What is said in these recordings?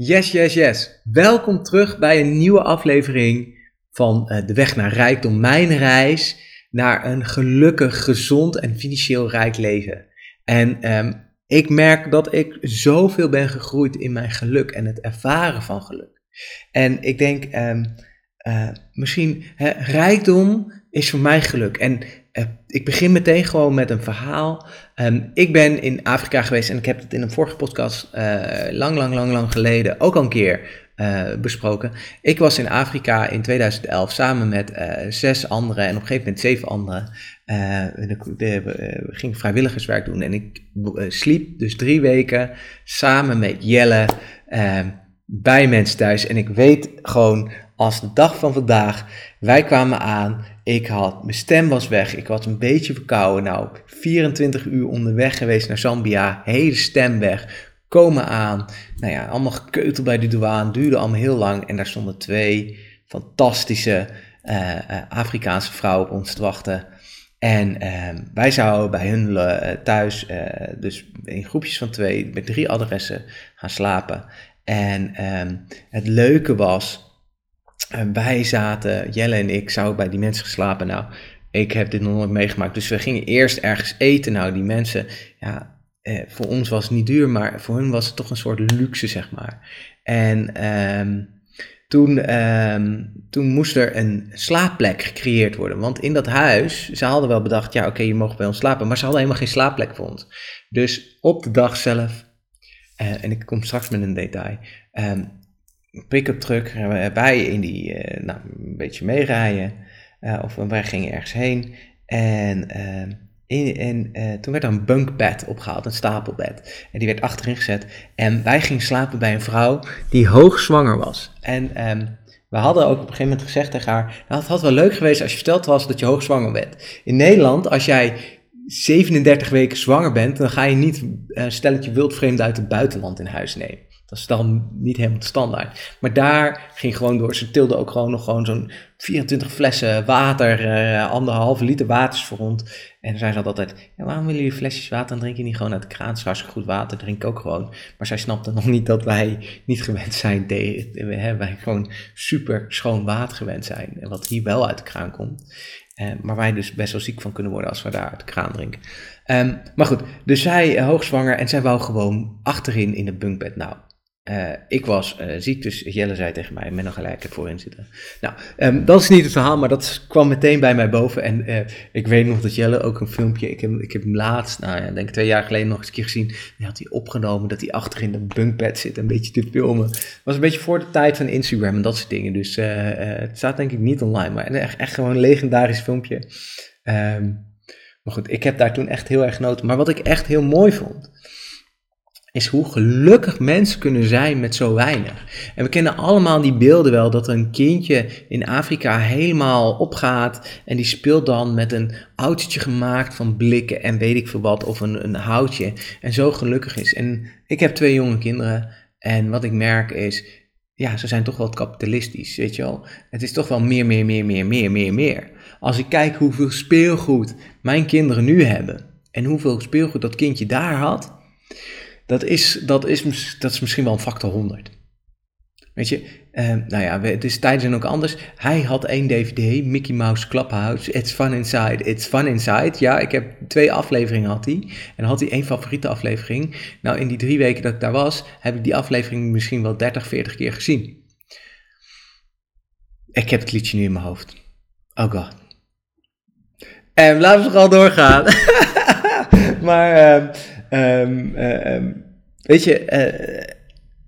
Yes, yes, yes. Welkom terug bij een nieuwe aflevering van uh, De Weg naar Rijkdom. Mijn reis naar een gelukkig, gezond en financieel rijk leven. En um, ik merk dat ik zoveel ben gegroeid in mijn geluk en het ervaren van geluk. En ik denk, um, uh, misschien, hè, rijkdom is voor mij geluk. En ik begin meteen gewoon met een verhaal. Um, ik ben in Afrika geweest en ik heb het in een vorige podcast uh, lang, lang, lang, lang geleden ook al een keer uh, besproken. Ik was in Afrika in 2011 samen met zes anderen en op een gegeven moment zeven anderen. we gingen vrijwilligerswerk doen en ik sliep dus drie weken samen met Jelle bij mensen thuis. En ik weet gewoon als de dag van vandaag, wij kwamen aan, ik had, mijn stem was weg, ik was een beetje verkouden. Nou, 24 uur onderweg geweest naar Zambia, hele stem weg, komen aan. Nou ja, allemaal gekeuteld bij de douane, duurde allemaal heel lang. En daar stonden twee fantastische uh, uh, Afrikaanse vrouwen op ons te wachten. En uh, wij zouden bij hun uh, thuis, dus in groepjes van twee, met drie adressen gaan slapen. En ehm, het leuke was, en wij zaten, Jelle en ik, zouden bij die mensen geslapen. Nou, ik heb dit nog nooit meegemaakt. Dus we gingen eerst ergens eten. Nou, die mensen, ja, eh, voor ons was het niet duur, maar voor hun was het toch een soort luxe, zeg maar. En eh, toen, um, toen moest er een slaapplek gecreëerd worden. Want in dat huis, ze hadden wel bedacht, ja, oké, je mag bij ons slapen. Maar ze hadden helemaal geen slaapplek voor ons. Dus op de dag zelf, uh, en ik kom straks met een detail. Um, pick-up truck wij in die, uh, nou, een beetje meerijden. Uh, of wij gingen ergens heen. En, uh, in, en toen werd er een bunkbed opgehaald, een stapelbed. En die werd achterin gezet. En wij gingen slapen bij een vrouw die hoogzwanger was. En um, we hadden ook op een gegeven moment gezegd tegen haar: nou, Het had wel leuk geweest als je verteld was dat je hoogzwanger bent. In Nederland, als jij 37 weken zwanger bent, dan ga je niet een stelletje wildvreemden uit het buitenland in huis nemen. Dat is dan niet helemaal standaard. Maar daar ging gewoon door. Ze tilde ook gewoon nog gewoon zo'n 24 flessen water, uh, anderhalve liter waters voor rond. En dan zei ze altijd, ja, waarom willen jullie flesjes water? Dan drink je niet gewoon uit de kraan. Het goed water, drink ik ook gewoon. Maar zij snapte nog niet dat wij niet gewend zijn. De, wij gewoon super schoon water gewend zijn. En wat hier wel uit de kraan komt. Uh, maar wij dus best wel ziek van kunnen worden als we daar uit de kraan drinken. Um, maar goed, dus zij uh, hoogzwanger en zij wou gewoon achterin in het bunkbed. Nou, uh, ik was uh, ziek, dus Jelle zei tegen mij, met nog gelijk voorin zitten. Nou, um, dat is niet het verhaal, maar dat kwam meteen bij mij boven. En uh, ik weet nog dat Jelle ook een filmpje, ik heb, ik heb hem laatst, nou ja, denk twee jaar geleden nog eens een keer gezien. Die had hij opgenomen dat hij achter in de bunkbed zit, een beetje te filmen. Was een beetje voor de tijd van Instagram en dat soort dingen. Dus het staat denk ik niet online, maar echt, echt gewoon een legendarisch filmpje. Um, maar goed, ik heb daar toen echt heel erg genoten. Maar wat ik echt heel mooi vond is hoe gelukkig mensen kunnen zijn met zo weinig. En we kennen allemaal die beelden wel dat een kindje in Afrika helemaal opgaat en die speelt dan met een autootje gemaakt van blikken en weet ik veel wat of een, een houtje en zo gelukkig is. En ik heb twee jonge kinderen en wat ik merk is, ja, ze zijn toch wel kapitalistisch, weet je wel. Het is toch wel meer, meer, meer, meer, meer, meer, meer. Als ik kijk hoeveel speelgoed mijn kinderen nu hebben en hoeveel speelgoed dat kindje daar had, dat is, dat is, dat is misschien wel een factor 100. Weet je, uh, nou ja, het is tijden zijn ook anders. Hij had één DVD, Mickey Mouse Clubhouse. It's fun inside, it's fun inside. Ja, ik heb twee afleveringen had hij. En had hij één favoriete aflevering. Nou, in die drie weken dat ik daar was, heb ik die aflevering misschien wel 30, 40 keer gezien. Ik heb het liedje nu in mijn hoofd. Oh god. En laten we vooral doorgaan. maar... Uh, Um, um, weet je, uh,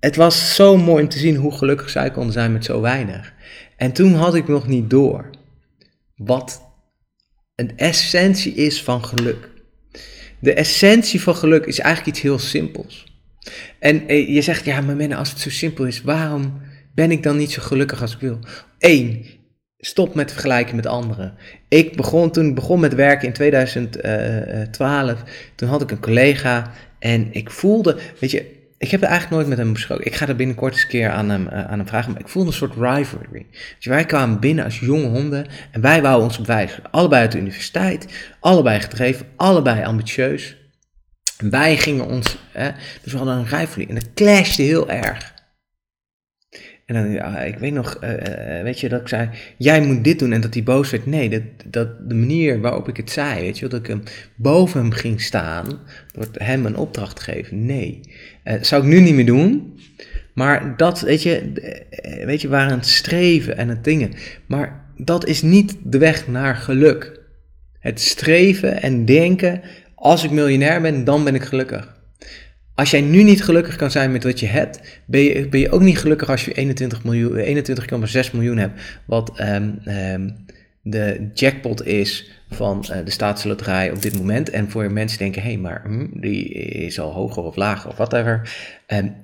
het was zo mooi om te zien hoe gelukkig zij konden zijn met zo weinig. En toen had ik nog niet door wat een essentie is van geluk. De essentie van geluk is eigenlijk iets heel simpels. En uh, je zegt, ja, maar Menne, als het zo simpel is, waarom ben ik dan niet zo gelukkig als ik wil? Eén, stop met vergelijken met anderen. Ik begon toen ik begon met werken in 2012. Toen had ik een collega en ik voelde, weet je, ik heb er eigenlijk nooit met hem besproken. Ik ga er binnenkort eens een keer aan hem, uh, aan hem vragen. Maar ik voelde een soort rivalry. Dus wij kwamen binnen als jonge honden en wij wouden ons bewijzen. Allebei uit de universiteit, allebei gedreven, allebei ambitieus. Wij gingen ons, hè, dus we hadden een rivalry en dat clashte heel erg. En dan, ik weet nog, eh, eh, weet je, dat ik zei, jij moet dit doen en dat hij boos werd. Nee, dat, dat de manier waarop ik het zei, weet je, dat ik hem boven hem ging staan, door hem een opdracht geven. Nee, uh, zou ik nu niet meer doen. Maar dat, weet je, weet je, waren het streven en het dingen. Maar dat is niet de weg naar geluk. Het streven en denken, als ik miljonair ben, dan ben ik gelukkig. Als jij nu niet gelukkig kan zijn met wat je hebt, ben je, ben je ook niet gelukkig als je 21 miljoen, 21,6 miljoen hebt, wat um, um, de jackpot is van uh, de staatsloterij op dit moment. En voor mensen denken, hé, hey, maar hm, die is al hoger of lager of whatever. Um,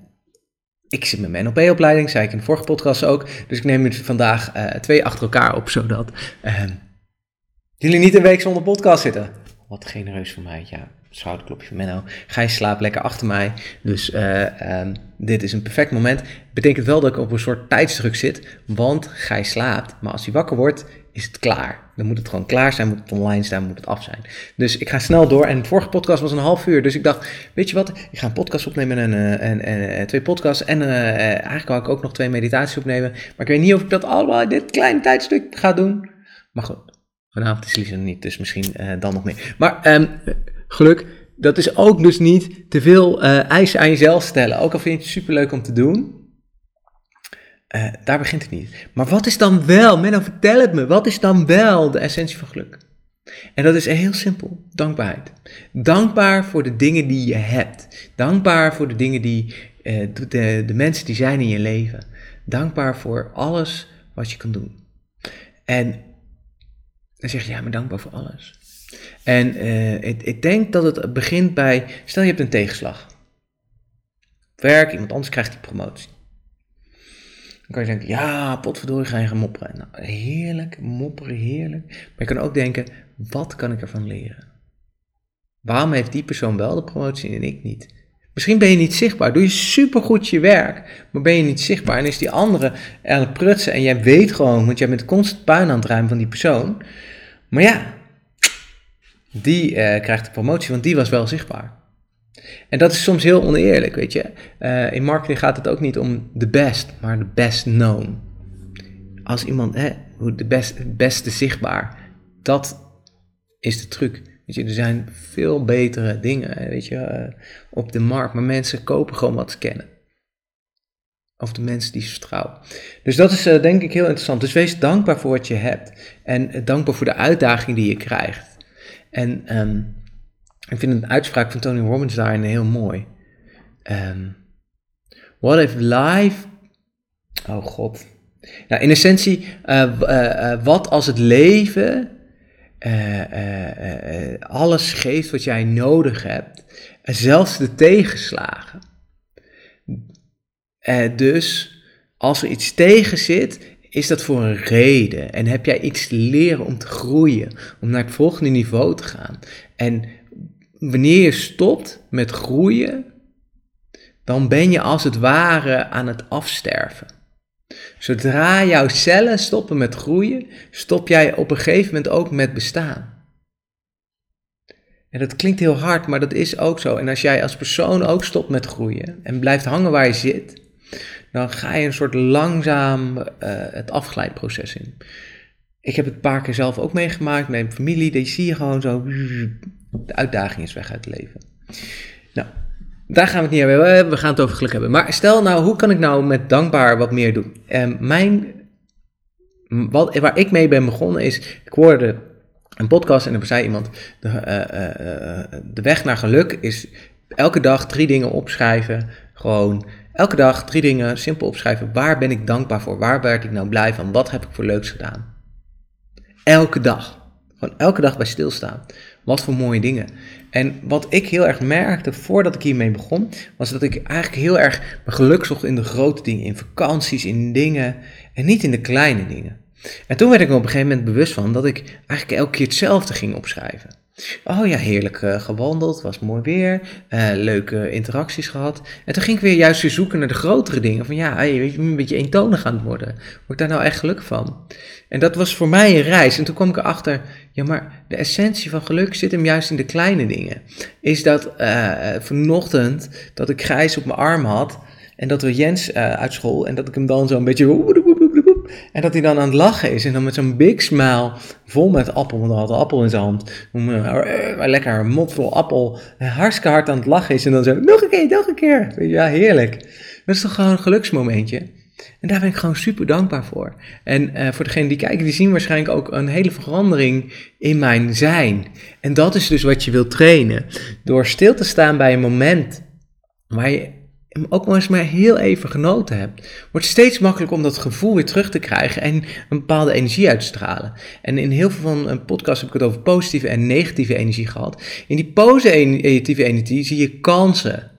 ik zit met mijn NLP-opleiding, zei ik in de vorige podcast ook. Dus ik neem vandaag uh, twee achter elkaar op, zodat jullie niet een week zonder podcast zitten. Wat genereus van mij, ja schouderklopje Menno. Gij slaapt lekker achter mij. Dus uh, dit is een perfect moment. Betekent wel dat ik op een soort tijdsdruk zit. Want Gij slaapt. Maar als hij wakker wordt, is het klaar. Dan moet het gewoon klaar zijn, moet het online staan, moet het af zijn. Dus ik ga snel door. En vorige podcast was een half uur. Dus ik dacht, weet je wat? Ik ga een podcast opnemen en, uh, en, en twee podcasts. En uh, eigenlijk wou ik ook nog twee meditaties opnemen. Maar ik weet niet of ik dat allemaal in dit kleine tijdstuk ga doen. Maar goed, vanavond is Lisa niet, dus misschien dan nog meer. Maar um, geluk, dat is ook dus niet te veel uh, eisen aan jezelf stellen. Ook al vind je het superleuk om te doen. Uh, daar begint het niet. Maar wat is dan wel, Menno vertel het me, wat is dan wel de essentie van geluk? En dat is heel simpel, dankbaarheid. Dankbaar voor de dingen die je hebt. Dankbaar voor de dingen die, uh, de, de mensen die zijn in je leven. Dankbaar voor alles wat je kan doen. En dan zeg je, ja, maar dankbaar voor alles. En uh, ik, ik, denk dat het begint bij, stel je hebt een tegenslag. Werk, iemand anders krijgt die promotie. Dan kan je denken, ja, potverdorie, ga je gaan mopperen. Nou, heerlijk, mopperen, heerlijk. Maar je kan ook denken, wat kan ik ervan leren? Waarom heeft die persoon wel de promotie en ik niet? Misschien ben je niet zichtbaar. Doe je supergoed je werk, maar ben je niet zichtbaar. En is die andere aan het prutsen en jij weet gewoon, want jij bent constant puin aan het ruimen van die persoon. Maar ja, die uh, krijgt de promotie, want die was wel zichtbaar. En dat is soms heel oneerlijk, weet je. Uh, in marketing gaat het ook niet om de best, maar de best known. Als iemand, hè, de best, beste zichtbaar, dat is de truc. Weet je, er zijn veel betere dingen, weet je, uh, op de markt, maar mensen kopen gewoon wat ze kennen. Of de mensen die ze vertrouwen. Dus dat is denk ik heel interessant. Dus wees dankbaar voor wat je hebt. En dankbaar voor de uitdaging die je krijgt. En um, ik vind een uitspraak van Tony Robbins daarin heel mooi. Um, what if life. Oh god. Nou, in essentie, uh, uh, uh, wat als het leven alles geeft wat jij nodig hebt, zelfs de tegenslagen. dus als er iets tegen zit, is dat voor een reden? En heb jij iets te leren om te groeien, om naar het volgende niveau te gaan? En wanneer je stopt met groeien, dan ben je als het ware aan het afsterven. Zodra jouw cellen stoppen met groeien, stop jij op een gegeven moment ook met bestaan. En dat klinkt heel hard, maar dat is ook zo. En als jij als persoon ook stopt met groeien en blijft hangen waar je zit, dan ga je een soort langzaam uh, het afgeleidproces in. Ik heb het een paar keer zelf ook meegemaakt met mijn familie. Die zie je gewoon zo, de uitdaging is weg uit het leven. Nou, daar gaan we het niet hebben. We gaan het over geluk hebben. Maar stel nou, hoe kan ik nou met dankbaar wat meer doen? En mijn, wat, waar ik mee ben begonnen is, ik hoorde een podcast en er zei iemand, de, uh, uh, de weg naar geluk is elke dag drie dingen opschrijven. Gewoon Elke dag drie dingen simpel opschrijven. Waar ben ik dankbaar voor? Waar werd ik nou blij van? Wat heb ik voor leuks gedaan? Elke dag. Gewoon elke dag bij stilstaan. Wat voor mooie dingen. En wat ik heel erg merkte voordat ik hiermee begon, was dat ik eigenlijk heel erg mijn geluk zocht in de grote dingen, in vakanties, in dingen en niet in de kleine dingen. En toen werd ik op een gegeven moment bewust van dat ik eigenlijk elke keer hetzelfde ging opschrijven. Oh ja, heerlijk uh, gewandeld, was mooi weer, uh, leuke interacties gehad. En toen ging ik weer juist weer zoeken naar de grotere dingen. Van ja, weet je, een beetje eentonig aan het worden. Word ik daar nou echt gelukkig van? En dat was voor mij een reis. En toen kwam ik erachter, ja maar de essentie van geluk zit hem juist in de kleine dingen. Is dat uh, vanochtend dat ik grijs op mijn arm had En dat we Jens uit school en dat ik hem dan zo een beetje. En dat hij dan aan het lachen is. En dan met zo'n big smile, vol met appel, want hij had een appel in zijn hand. Uh, lekker een mond vol appel. Hartstikke hard aan het lachen is. En dan zo, nog een keer, nog een keer. Ja, heerlijk. Dat is toch gewoon een geluksmomentje. En daar ben ik gewoon super dankbaar voor. En uh, voor degenen die kijken, die zien waarschijnlijk ook een hele verandering in mijn zijn. En dat is dus wat je wilt trainen. Door stil te staan bij een moment waar je ook maar eens maar heel even genoten hebt, wordt steeds makkelijker om dat gevoel weer terug te krijgen en een bepaalde energie uit te stralen. En in heel veel van een podcast heb ik het over positieve en negatieve energie gehad. In die positieve energie zie je kansen.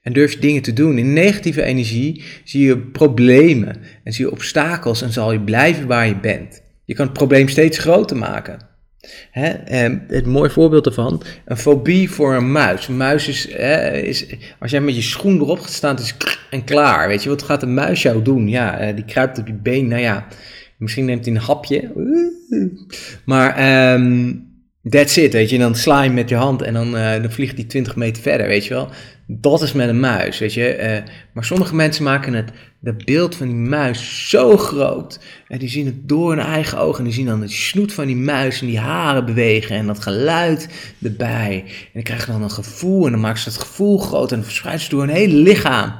En durf je dingen te doen. In negatieve energie zie je problemen en zie je obstakels en zal je blijven waar je bent. Je kan het probleem steeds groter maken. Hè, het mooie voorbeeld daarvan, een fobie voor een muis. Een muis is, is als jij met je schoen erop gaat staan, is en klaar. Weet je, wat gaat een muis jou doen? Ja, eh, die kruipt op je been, nou ja, misschien neemt hij een hapje. Maar um, that's it, weet je. En dan sla je met je hand en dan, uh, dan vliegt hij 20 meter verder, weet je wel. Dat is met een muis, weet je. Uh, maar sommige mensen maken het dat beeld van die muis zo groot. En die zien het door hun eigen ogen. En die zien dan het snoet van die muis en die haren bewegen. En dat geluid erbij. En die krijgen dan een gevoel. En dan maken ze dat gevoel groot. En dan verspreidt ze door hun hele lichaam.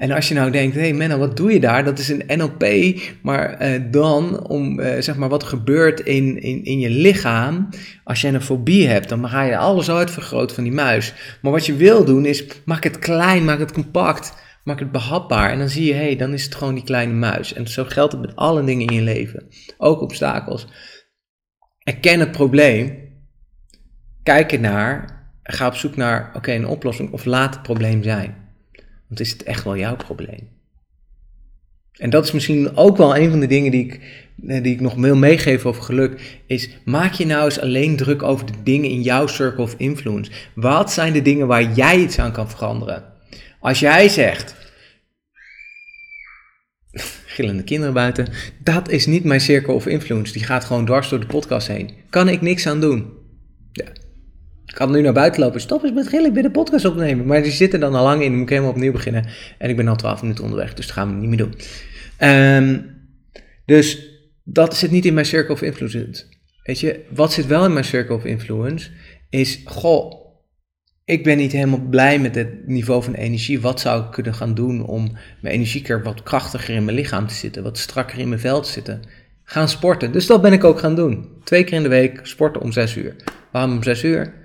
En als je nou denkt, hé hey Menno, wat doe je daar? Dat is een NLP, maar uh, dan om, uh, zeg maar, wat gebeurt in, in, in je lichaam. Als je een fobie hebt, dan ga je alles uitvergroten van die muis. Maar wat je wil doen is, maak het klein, maak het compact. Maak het behapbaar en dan zie je, hé, hey, dan is het gewoon die kleine muis. En zo geldt het met alle dingen in je leven. Ook obstakels. Erken het probleem. Kijk ernaar. Ga op zoek naar, oké, een oplossing. Of laat het probleem zijn. Want is het echt wel jouw probleem? En dat is misschien ook wel een van de dingen die ik, eh, die ik nog wil meegeven over geluk. Is maak je nou eens alleen druk over de dingen in jouw circle of influence. Wat zijn de dingen waar jij iets aan kan veranderen? Als jij zegt, gillende kinderen buiten, dat is niet mijn circle of influence. Die gaat gewoon dwars door de podcast heen. Kan ik niks aan doen. Ja. Ik kan nu naar buiten lopen. Stop eens met gillen, ben de podcast opnemen. Maar die zitten dan al lang in. Dan moet ik helemaal opnieuw beginnen. En ik ben al 12 minuten onderweg, dus dat gaan we niet meer doen. Um, dus dat zit niet in mijn circle of influence. Weet je, wat zit wel in mijn circle of influence? Is, goh, ik ben niet helemaal blij met het niveau van energie. Wat zou ik kunnen gaan doen om mijn energieker wat krachtiger in mijn lichaam te zitten, wat strakker in mijn vel te zitten? Gaan sporten. Dus dat ben ik ook gaan doen. Twee keer in de week sporten om zes uur. Waarom om zes uur?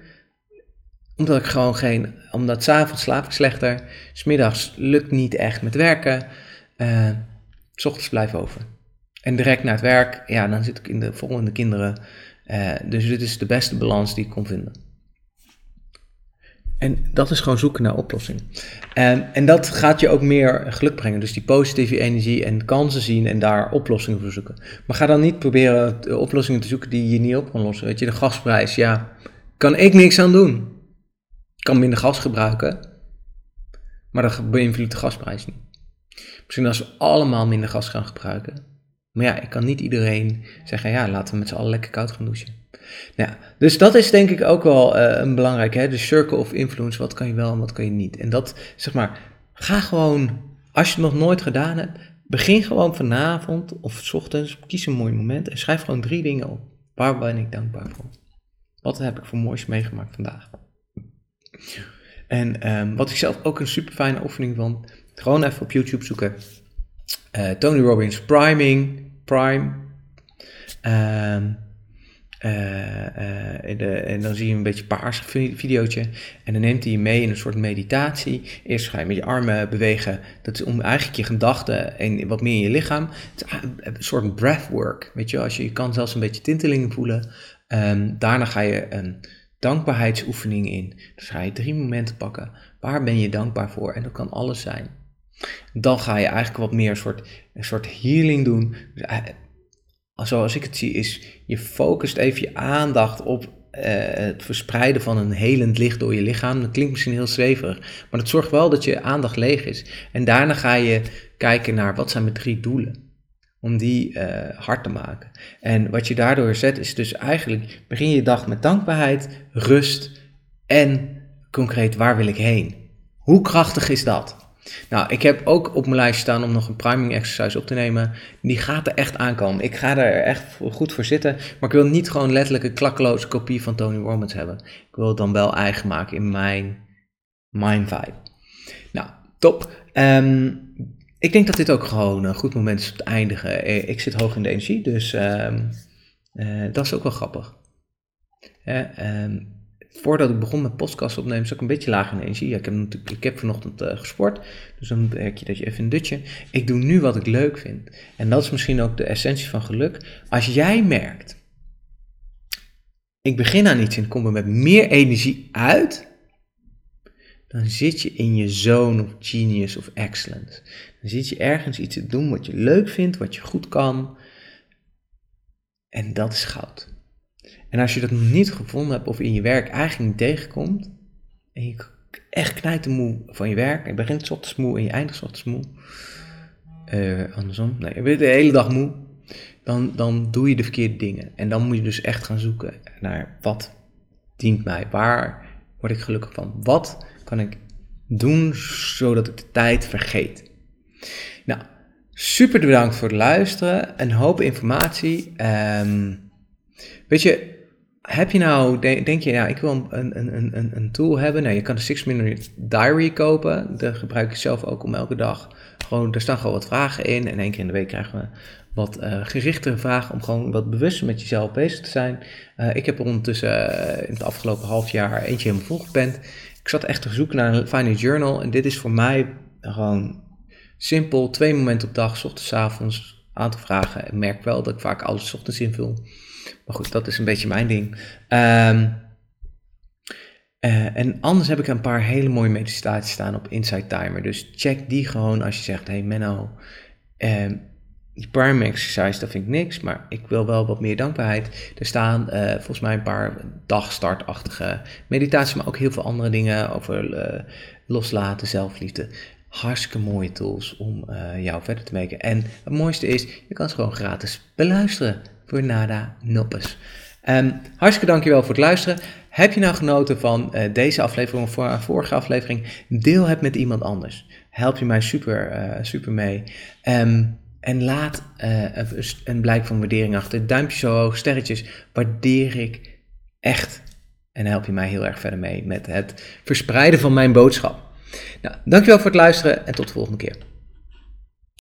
Omdat ik gewoon geen, omdat s'avonds slaap ik slechter, smiddags lukt niet echt met werken, uh, s ochtends blijf over. En direct naar het werk, ja, dan zit ik in de volgende kinderen. Uh, dus dit is de beste balans die ik kon vinden. En dat is gewoon zoeken naar oplossing. En, en dat gaat je ook meer geluk brengen. Dus die positieve energie en kansen zien en daar oplossingen voor zoeken. Maar ga dan niet proberen oplossingen te zoeken die je niet op kan lossen. Weet je, de gasprijs, ja, kan ik niks aan doen. Kan minder gas gebruiken, maar dat beïnvloedt de gasprijs niet. Misschien als we allemaal minder gas gaan gebruiken. Maar ja, ik kan niet iedereen zeggen, ja, laten we met z'n allen lekker koud gaan douchen. Ja, dus dat is denk ik ook wel uh, een belangrijk, hè? de circle of influence. Wat kan je wel en wat kan je niet? En dat, zeg maar, ga gewoon, als je het nog nooit gedaan hebt, begin gewoon vanavond of ochtends, kies een mooi moment en schrijf gewoon drie dingen op. Waar ben ik dankbaar voor? Wat heb ik voor moois meegemaakt vandaag? En um, wat ik zelf ook een super fijne oefening vond, gewoon even op YouTube zoeken. Uh, Tony Robbins Priming, Prime. Um, uh, de, en dan zie je een beetje paars videootje. En dan neemt hij je mee in een soort meditatie. Eerst ga je met je armen bewegen. Dat is om eigenlijk je gedachten en wat meer in je lichaam. Het is een soort breathwork. Weet je, als je, je kan zelfs een beetje tintelingen voelen. Um, daarna ga je een dankbaarheidsoefening in. Dus ga je drie momenten pakken. Waar ben je dankbaar voor? En dat kan alles zijn. Dan ga je eigenlijk wat meer een soort, een soort healing doen. Dus zoals ik het zie, is je focust even je aandacht op uh, het verspreiden van een helend licht door je lichaam. Dat klinkt misschien heel zweverig, maar dat zorgt wel dat je aandacht leeg is. En daarna ga je kijken naar wat zijn mijn drie doelen. Om die uh, hard te maken. En wat je daardoor zet is dus eigenlijk begin je dag met dankbaarheid, rust en concreet waar wil ik heen. Hoe krachtig is dat? Nou, ik heb ook op mijn lijst staan om nog een priming exercise op te nemen. Die gaat er echt aankomen. Ik ga er echt goed voor zitten. Maar ik wil niet gewoon letterlijk een klakkeloze kopie van Tony Robbins hebben. Ik wil het dan wel eigen maken in mijn mind vibe. Nou, top. Ehm, ik denk dat dit ook gewoon een goed moment is om te eindigen. Eh, ik zit hoog in de energie, dus ehm, eh, dat is ook wel grappig. Ehm, voordat ik begon met podcast opnemen, zat ik een beetje laag in energie. Ja, ik, heb ik heb vanochtend uh, gesport, dus dan merk je dat je even een dutje. Ik doe nu wat ik leuk vind. En dat is misschien ook de essentie van geluk. Als jij merkt, ik begin aan iets en kom er met meer energie uit, dan zit je in je zone of genius of excellence. Dan zit je ergens iets te doen wat je leuk vindt, wat je goed kan. En dat is goud. En als je dat nog niet gevonden hebt of in je werk eigenlijk niet tegenkomt, en je echt knijt moe van je werk, en je begint ochtends moe en je eindigt ochtends moe, uh, andersom, nee, je bent de hele dag moe, dan, dan doe je de verkeerde dingen. En dan moet je dus echt gaan zoeken naar wat dient mij, waar word ik gelukkig van, wat kan ik doen zodat ik de tijd vergeet. Nou, super bedankt voor het luisteren, een hoop informatie. Um, weet je, heb je nou, denk, je, nou, ik wil een, een, een, een tool hebben. Nou, je kan de 6 Minute Diary kopen. Daar gebruik ik zelf ook om elke dag. Gewoon, er staan gewoon wat vragen in. En één keer in de week krijgen we wat uh, gerichtere vragen om gewoon wat bewuster met jezelf bezig te zijn. Uh, ik heb er ondertussen uh, in het afgelopen half jaar eentje helemaal volgepend. Ik zat echt te zoeken naar een fine journal. En dit is voor mij gewoon simpel. Twee momenten op dag, s ochtends, s avonds, aantal vragen. En merk wel dat ik vaak alles s ochtends invul. Maar goed, dat is een beetje mijn ding. Uh, en anders heb ik een paar hele mooie meditaties staan op Insight Timer. Dus check die gewoon als je zegt: Hey Menno, um, die primary exercise, dat vind ik niks, maar ik wil wel wat meer dankbaarheid. Er staan uh, volgens mij een paar dagstartachtige meditaties, maar ook heel veel andere dingen over uh, loslaten, zelfliefde. Hartstikke mooie tools om uh, jou verder te maken. En het mooiste is, je kan ze gewoon gratis beluisteren voor nada noppes. Um, hartstikke dankjewel voor het luisteren. Heb je nou genoten van deze aflevering of een vorige aflevering? Deel het met iemand anders. Help je mij super, super mee. Um, en laat uh, een blijk van waardering achter. Duimpje zo hoog, sterretjes. Waardeer ik echt. En help je mij heel erg verder mee met het verspreiden van mijn boodschap. Nou, dankjewel voor het luisteren en tot de volgende keer.